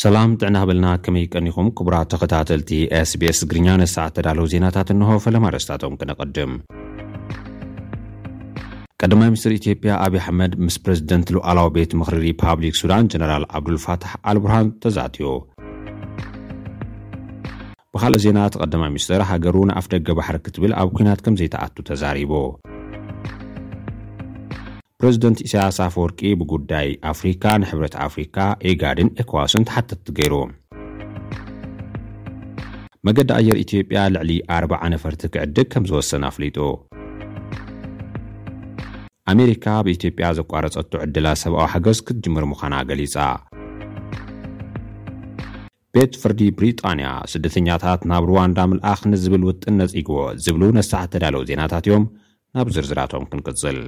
ሰላም ጥዕና በልና ከመይ ቀኒኹም ክቡራት ተኸታተልቲ ኤስቤስ ትግርኛ ነሰዓት ተዳለዉ ዜናታት እንሆ ፈለማ ረስታቶም ክነቐድም ቀዳማይ ሚኒስትር ኢትዮጵያ ኣብዪ ኣሕመድ ምስ ፕረዚደንት ሉዓላዊ ቤት ምኽሪ ሪፓብሊክ ሱዳን ጀነራል ዓብዱልፋታሕ ኣልቡርሃን ተዛትዮ ብኻልእ ዜና እቲ ቀዳማይ ሚኒስተር ሃገሩ ንኣፍደገ ባሕሪ ክትብል ኣብ ኲናት ከም ዘይትኣቱ ተዛሪቡ። ፕረዚደንት ኢሳያስ ኣፈወርቂ ብጉዳይ ኣፍሪካ ንሕብረት ኣፍሪካ፣ ኢጋድን ኤኮዋስን ተሓተትቲ ገይሩ። መገዲ ኣየር ኢትዮጵያ ልዕሊ ኣርብዓ ነፈርቲ ክዕድግ ከም ዝወሰነ ኣፍሊጡ። ኣሜሪካ ኣብ ኢትዮጵያ ዘቋረጸቶ ዕድላት ሰብኣዊ ሓገዝ ክትጅምር ምዃና ገሊጻ። ቤት ፍርዲ ብሪጣንያ፣ ስደተኛታት ናብ ሩዋንዳ ምልኣኽ ንዝብል ውጥን ነጺግዎ ዝብሉ ነሳሕ እተዳለዉ ዜናታት እዮም። ናብ ዝርዝራቶም ክንቅጽል።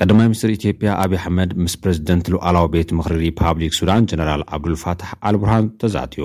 ቀዳማይ ሚኒስትር ኢትዮጵያ ኣብዪ ኣሕመድ ምስ ፕረዚደንት ሉኣላዊ ቤት ምኽሪ ሪፓብሊክ ሱዳን ጀነራል ዓብዱልፋታሕ ኣልቡርሃን ተዛትዩ።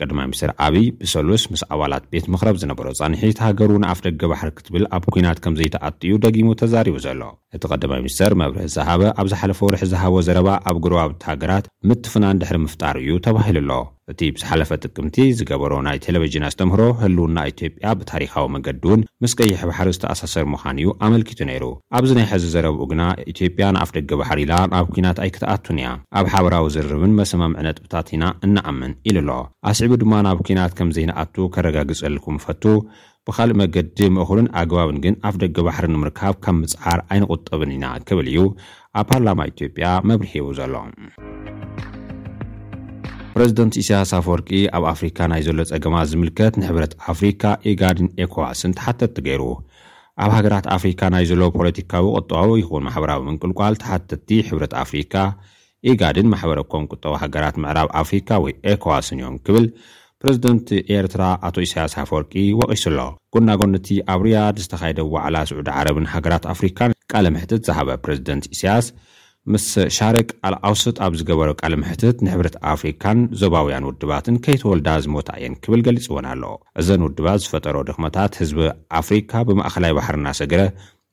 ቀዳማይ ሚኒስተር ኣብይ ብሰሉስ ምስ ኣባላት ቤት ምኽሪ ኣብ ዝነበሮ ፃንሒት፣ ሃገሩ ንኣፍደገ ባሕሪ ክትብል ኣብ ኲናት ከምዘይትኣቱ እዩ ደጊሙ ተዛሪቡ ዘሎ። እቲ ቀዳማይ ሚኒስተር መብርሂ ዝሃበ ኣብ ዝሓለፈ ወርሒ ዝሃቦ ዘረባ ኣብ ጎረባብቲ ሃገራት ምትፍናን ድሕሪ ምፍጣሩ እዩ ተባሂሉ ኣሎ። እቲ ብዝሓለፈ ጥቅምቲ ዝገበሮ ናይ ቴለቨጅን ኣስተምህሮ ህልውና ኢትዮጵያ ብታሪኻዊ መገዲ እውን ምስ ቀይሕ ባሕሪ ዝተኣሳሰር ምዃኑ እዩ ኣመልኪቱ ነይሩ። ኣብዚ ናይ ሕዚ ዘረብኡ ግና ኢትዮጵያ ንኣፍደገ ባሕሪ ኢላ ናብ ኲናት ኣይክትኣቱን እያ፣ ኣብ ሓበራዊ ዝርርብን መሰማምዒ ነጥብን ምሕታት ኢና እንኣምን ኢሉ'ሎ። ኣስዒቡ ድማ ናብ ኲናት ከም ዘይንኣቱ ከረጋግጸልኩም እፈቱ፣ ብኻልእ መገዲ ምእኹልን ኣግባብን ግን ኣፍደገ ባሕሪ ንምርካብ ካብ ምጽዓር ኣይንቑጠብን ኢና ክብል እዩ ኣብ ፓርላማ ኢትዮጵያ መብርሂ ሂቡ ዘሎ። ፕረዚደንት ኢሳያስ ኣፈወርቂ ኣብ ኣፍሪካ ናይ ዘሎ ጸገማት ዝምልከት ንሕብረት ኣፍሪካ፣ ኢጋድን ኤኮዋስን ተሓተትቲ ገይሩ። ኣብ ሃገራት ኣፍሪካ ናይ ዘሎ ፖለቲካዊ፣ ቁጠባዊ ይኹን ማሕበራዊ ምንቁልቋል ተሓተትቲ ሕብረት ኣፍሪካ፣ ኢጋድን ማሕበረ ኮም ቁጠባ ሃገራት ምዕራብ ኣፍሪካ ወይ ኤኮዋስን እዮም ክብል ፕረዚደንት ኤርትራ ኣቶ ኢሳያስ ኣፈወርቂ ወቒሱ'ሎ። ጎናጎኒ'ቲ ኣብ ሪያድ ዝተኻየደ ዋዕላ ስዑዲ ዓረብን ሃገራት ኣፍሪካን ቃለ መሕትት ዝሃበ ፕረዚደንት ኢሳያስ ምስ ሻርቅ ኣል ኣውስጥ ኣብ ዝገበሮ ቃለ መሕትት ንሕብረት ኣፍሪካን ዞባውያን ውድባትን ከይተወልዳ ዝሞታ እየን ክብል ገሊጽወን ኣሎ። እዘን ውድባት ዝፈጠረኦ ድኽመታት ህዝቢ ኣፍሪካ ብማእኸላይ ባሕሪ እናሰገረ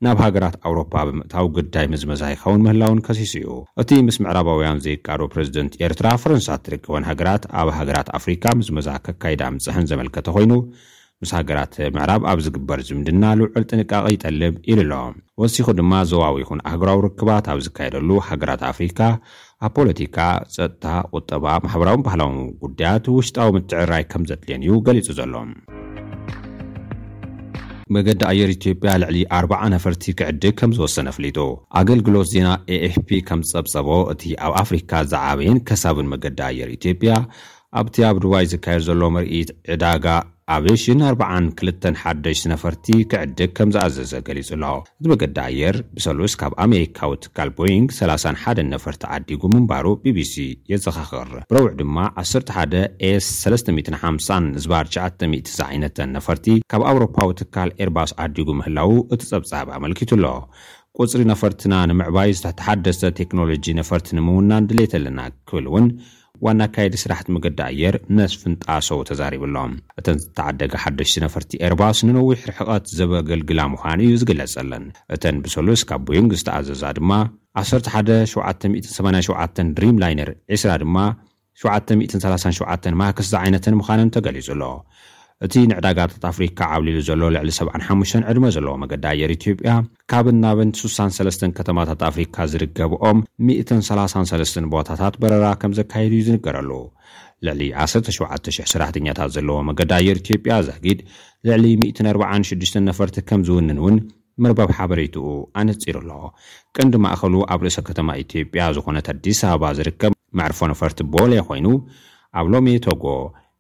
ናብ ሃገራት ኣውሮፓ ብምእታው ግዳይ ምዝመዛ ይኸውን ምህላዉን ከሲሱ እዩ። እቲ ምስ ምዕራባውያን ዘይቃዶ ፕረዚደንት ኤርትራ፣ ፈረንሳ እትርከበን ሃገራት ኣብ ሃገራት ኣፍሪካ ምዝመዛ ከካይዳ ምጽሐን ዘመልከተ ኮይኑ፣ ምስ ሃገራት ምዕራብ ኣብ ዝግበር ዝምድና ልዑል ጥንቃቐ ይጠልብ ኢሉ'ሎ። ወሲኹ ድማ ዞባዊ ይኹን ኣህጉራዊ ርክባት ኣብ ዝካየደሉ ሃገራት ኣፍሪካ ኣብ ፖለቲካ፣ ጸጥታ፣ ቁጠባ፣ ማሕበራውን ባህላውን ጉዳያት ውሽጣዊ ምትዕርራይ ከም ዘድልየን እዩ ገሊጹ ዘሎ። መገዲ ኣየር ኢትዮጵያ ልዕሊ ኣርባዓ ነፈርቲ ክዕድግ ከም ዝወሰነ ኣፍሊጡ። ኣገልግሎት ዜና ኤኤፍፒ ከም ዝጸብጸቦ፣ እቲ ኣብ ኣፍሪካ ዝዓበየን ከሳብን መገዲ ኣየር ኢትዮጵያ፣ ኣብቲ ኣብ ዱባይ ዝካየድ ዘሎ ምርኢት ዕዳጋ ኣቬሽን ኣርብዓን ክልተን ሓደሽቲ ነፈርቲ ክዕድግ ከምዝኣዘዘ ገሊጹ ኣሎ። እቲ መገዲ ኣየር ብሰሉስ ካብ ኣሜሪካዊ ትካል ቦይንግ ሰላሳን ሓደን ነፈርቲ ዓዲጉ ምንባሩ ቢቢሲ የዘኻኽር። ብረቡዕ ድማ ዓሰርተ ሓደ ኤስ ሰለስተ ሚእትን ሓምሳን ዝባር ትሽዓተ ሚእቲ ዝዓይነተን ነፈርቲ ካብ ኣውሮፓዊ ትካል ኤርባስ ዓዲጉ ምህላዉ እቲ ጸብጻብ ኣመልኪቱ ኣሎ። ቁጽሪ ነፈርትና ንምዕባይ ዝተሓደሰ ቴክኖሎጂ ነፈርቲ ንምውናን ድሌት ኣለና ክብል እውን ዋና ኣካየዲ ስራሕቲ መገዲ ኣየር መስፍን ጣሰው ተዛሪቡ ኣሎ። እተን ዝተዓደጋ ሓደሽቲ ነፈርቲ ኤርባስ ንነዊሕ ርሕቐት ዘበገልግላ ምዃን እዩ ዝግለፀለን። እተን ብሰሉስ ካብ ቦይንግ ዝተኣዘዛ ድማ ዓሰርተ ሓደ ሸውዓተ ሚእትን ሰማንያን ሸውዓተን ድሪም ላይነር ዕስራ ድማ ሸውዓተ ሚእትን ሰላሳን ሸውዓተን ማክስ ዝዓይነተን ምዃነን ተገሊፁ ኣሎ። እቲ ንዕዳጋታት ኣፍሪካ ዓብሊሉ ዘሎ ልዕሊ ሰብዓን ሓሙሽተን ዕድመ ዘለዎ መገዲ ኣየር ኢትዮጵያ፣ ካብን ናብን ስሳን ሰለስተን ከተማታት ኣፍሪካ ዝርከብኦም ሚእትን ሰላሳን ሰለስተን ቦታታት በረራ ከምዘካይድ እዩ ዝንገረሉ። ልዕሊ ዓሰርተ ሸውዓተ ሽሕ ሰራሕተኛታት ዘለዎ መገዲ ኣየር ኢትዮጵያ፣ ዛጊድ ልዕሊ ሚእትን ኣርብዓን ሽዱሽተን ነፈርቲ ከምዝውንን እውን መርበብ ሓበሬትኡ ኣነፂሩ ኣሎ። ቀንዲ ማእኸሉ ኣብ ርእሰ ከተማ ኢትዮጵያ ዝኾነት ኣዲስ ኣበባ ዝርከብ መዕርፎ ነፈርቲ ቦሌ ኾይኑ ኣብ ሎሜ ቶጎ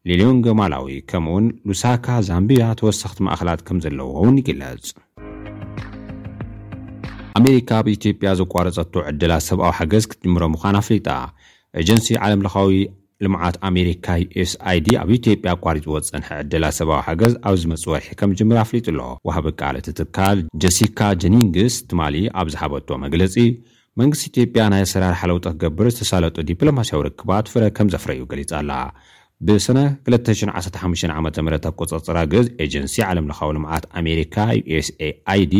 ሊሎንገ ማላዊ፣ ከምኡ'ውን ሉሳካ ዛምቢያ ተወሰኽቲ ማእኸላት ከምዘለዉዋ'ውን ይግለጽ። ኣሜሪካ ኣብ ኢትዮጵያ ዘቋረጸቶ ዕደላ ሰብኣዊ ሓገዝ ክትጅምሮ ምዃና ኣፍሊጣ። ኤጀንሲ ዓለምለኻዊ ልምዓት ኣሜሪካ፣ ዩኤስኣይዲ፣ ኣብ ኢትዮጵያ ኣቋሪጽዎ ዝጸንሐ ዕደላ ሰብኣዊ ሓገዝ ኣብ ዝመጽእ ወርሒ ከምዝጅምር ኣፍሊጡ'ሎ። ወሃቢ ቃል እቲ ትካል ጀሲካ ጀኒንግስ ትማሊ ኣብ ዝሃበቶ መግለጺ፣ መንግስቲ ኢትዮጵያ ናይ ኣሰራርሓ ለውጢ ክገብር ዝተሳለጡ ዲፕሎማሲያዊ ርክባት ፍረ ከምዘፍረዩ ገሊፃ ኣላ። ብሰነ ክልተ ሽሕ ዓሰርተ ሓሙሽተ ዓመተ ምህረት ኣቆፃፅራ ግእዝ ኤጀንሲ ዓለም ለኻዊ ልምዓት ኣሜሪካ፣ USAID፣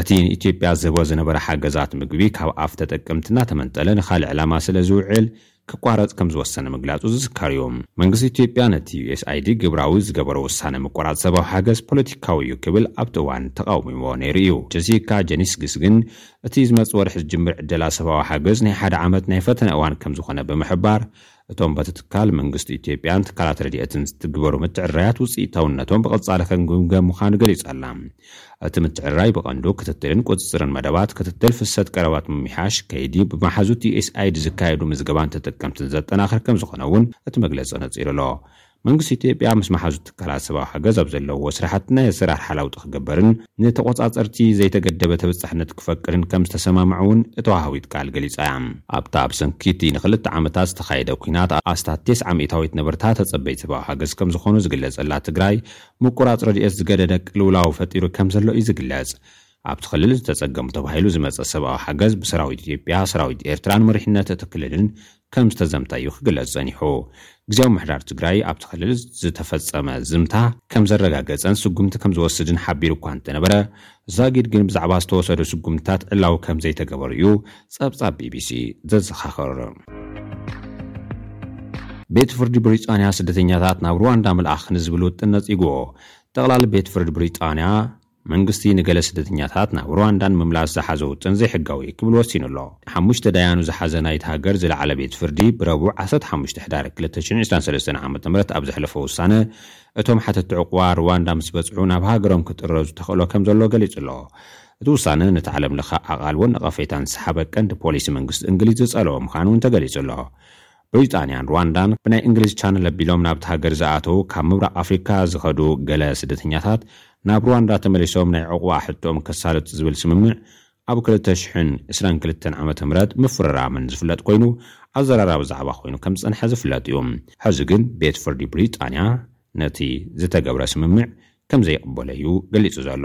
እቲ ንኢትዮጵያ ዝህቦ ዝነበረ ሓገዛት ምግቢ ካብ ኣፍ ተጠቀምቲ እናተመንጠለ ንካልእ ዕላማ ስለዝውዕል ክቋረጽ ከምዝወሰነ ምግላጹ ዝዝከር'ዩ። መንግስቲ ኢትዮጵያ ነቲ ዩኤስኣይዲ ግብራዊ ዝገበሮ ውሳነ ምቁራጽ ሰባዊ ሓገዝ ፖለቲካዊ'ዩ ክብል ኣብቲ እዋን ተቓዊምዎ ነይሩ'ዩ። ጀሲካ ጀኒስግስ ግን እቲ ዝመጽእ ወርሒ ዝጅምር ዕደላ ሰባዊ ሓገዝ ናይ ሓደ ዓመት ናይ ፈተነ እዋን ከምዝኾነ ብምሕባር እቶም በቲ ትካል መንግስቲ ኢትዮጵያን ትካላት ረድኤትን ዝትግበሩ ምትዕርራያት ውጽኢታውነቶም ብቐጻሊ ክግምገም ምዃኑ ገሊጻ'ላ። እቲ ምትዕርራይ ብቐንዱ ክትትልን ቁፅፅርን መደባት ክትትል ፍሰት ቀረባት ምምሕያሽ ከይዲ ብመሓዙት ዩኤስኣይዲ ዝካየዱ ምዝገባን ተጠቀምትን ዘጠናኽር ከምዝኾነ እውን እቲ መግለፂ ኣነፂሩ ኣሎ። መንግስቲ ኢትዮጵያ ምስ መሓዙት ትካላት ሰብኣዊ ሓገዝ ኣብ ዘለውዎ ስራሕቲ ናይ ኣሰራርሓ ለውጢ ክገብርን ንተቖፃፀርቲ ዘይተገደበ ተበፃሕነት ክፈቅድን ከምዝተሰማምዐ እውን እታ ወሃቢት ቃል ገሊፃ እያ። ኣብታ ኣብ ሰንኪ እቲ ንክልተ ዓመታት ዝተኻየደ ኲናት ኣስታት ቴስዓ ሚእታዊት ነበርታ ተፀበይቲ ሰብኣዊ ሓገዝ ከምዝኾኑ ዝግለፀላ ትግራይ ምቁራጽ ረድኤት ዝገደደ ቅልውላው ፈጢሩ ከምዘሎ እዩ ዝግለጽ። ኣብቲ ክልል ዝተጸገሙ ተባሂሉ ዝመጸ ሰብኣዊ ሓገዝ ብሰራዊት ኢትዮጵያ፣ ሰራዊት ኤርትራን መሪሕነት እቲ ክልልን ከምዝተዘምተ እዩ ክግለጽ ጸኒሑ። ግዝያዊ ምምሕዳር ትግራይ ኣብቲ ክልል ዝተፈጸመ ዝምታ ከምዘረጋገጸን ስጉምቲ ከምዝወስድን ሓቢሩ እኳ እንተነበረ፣ ዛጊድ ግን ብዛዕባ ዝተወሰዱ ስጉምትታት ዕላዊ ከም ዘይተገበሩ እዩ ጸብጻብ ቢቢሲ ዘዘኻኽር። ቤት ፍርዲ ብሪጣንያ ስደተኛታት ናብ ሩዋንዳ ምልኣኽ ንዝብል ውጥን ነጺጉዎ። ጠቕላሊ ቤት ፍርድ ብሪጣንያ፣ መንግስቲ ንገለ ስደተኛታት ናብ ሩዋንዳ ንምምላስ ዝሓዞ ውጥን ዘይሕጋዊ እዩ ክብል ወሲኑ ኣሎ። ሓሙሽተ ዳያኑ ዝሓዘ ናይታ ሃገር ዝለዓለ ቤት ፍርዲ ብረቡዕ ዓሰርተ ሓሙሽተ ሕዳር ክልተ ሽሕን ዕስራን ሰለስተን ዓመተ ምህረት ኣብ ዘሕለፎ ውሳነ፣ እቶም ሓተቲ ዑቕባ ርዋንዳ ምስ በጽሑ ናብ ሃገሮም ክጥረዙ ተኽእሎ ከም ዘሎ ገሊጹ ኣሎ። እቲ ውሳነ ነቲ ዓለም ለኸ ኣቓልቦን ነቐፌታን ዝሰሓበ ቀንዲ ፖሊሲ መንግስቲ እንግሊዝ ዝጸለወ ምዃኑ እውን ተገሊጹ ኣሎ። ብሪጣንያን ርዋንዳን ብናይ እንግሊዝ ቻነል ኣቢሎም ናብታ ሃገር ዝኣተዉ ካብ ምብራቕ ኣፍሪቃ ዝኸዱ ገለ ስደተኛታት ናብ ርዋንዳ ተመሊሶም ናይ ዑቕባ ሕቶኦም ከሳልጡ ዝብል ስምምዕ ኣብ ክልተ ሽሕን ዕስራን ክልተን ዓመተ ምህረት ምፍርራመን ዝፍለጥ ኮይኑ ኣዘራራቢ ዛዕባ ኮይኑ ከም ዝጸንሐ ዝፍለጥ እዩ። ሕዚ ግን ቤት ፍርዲ ብሪጣንያ ነቲ ዝተገብረ ስምምዕ ከም ዘይቕበሎ እዩ ገሊጹ ዘሎ።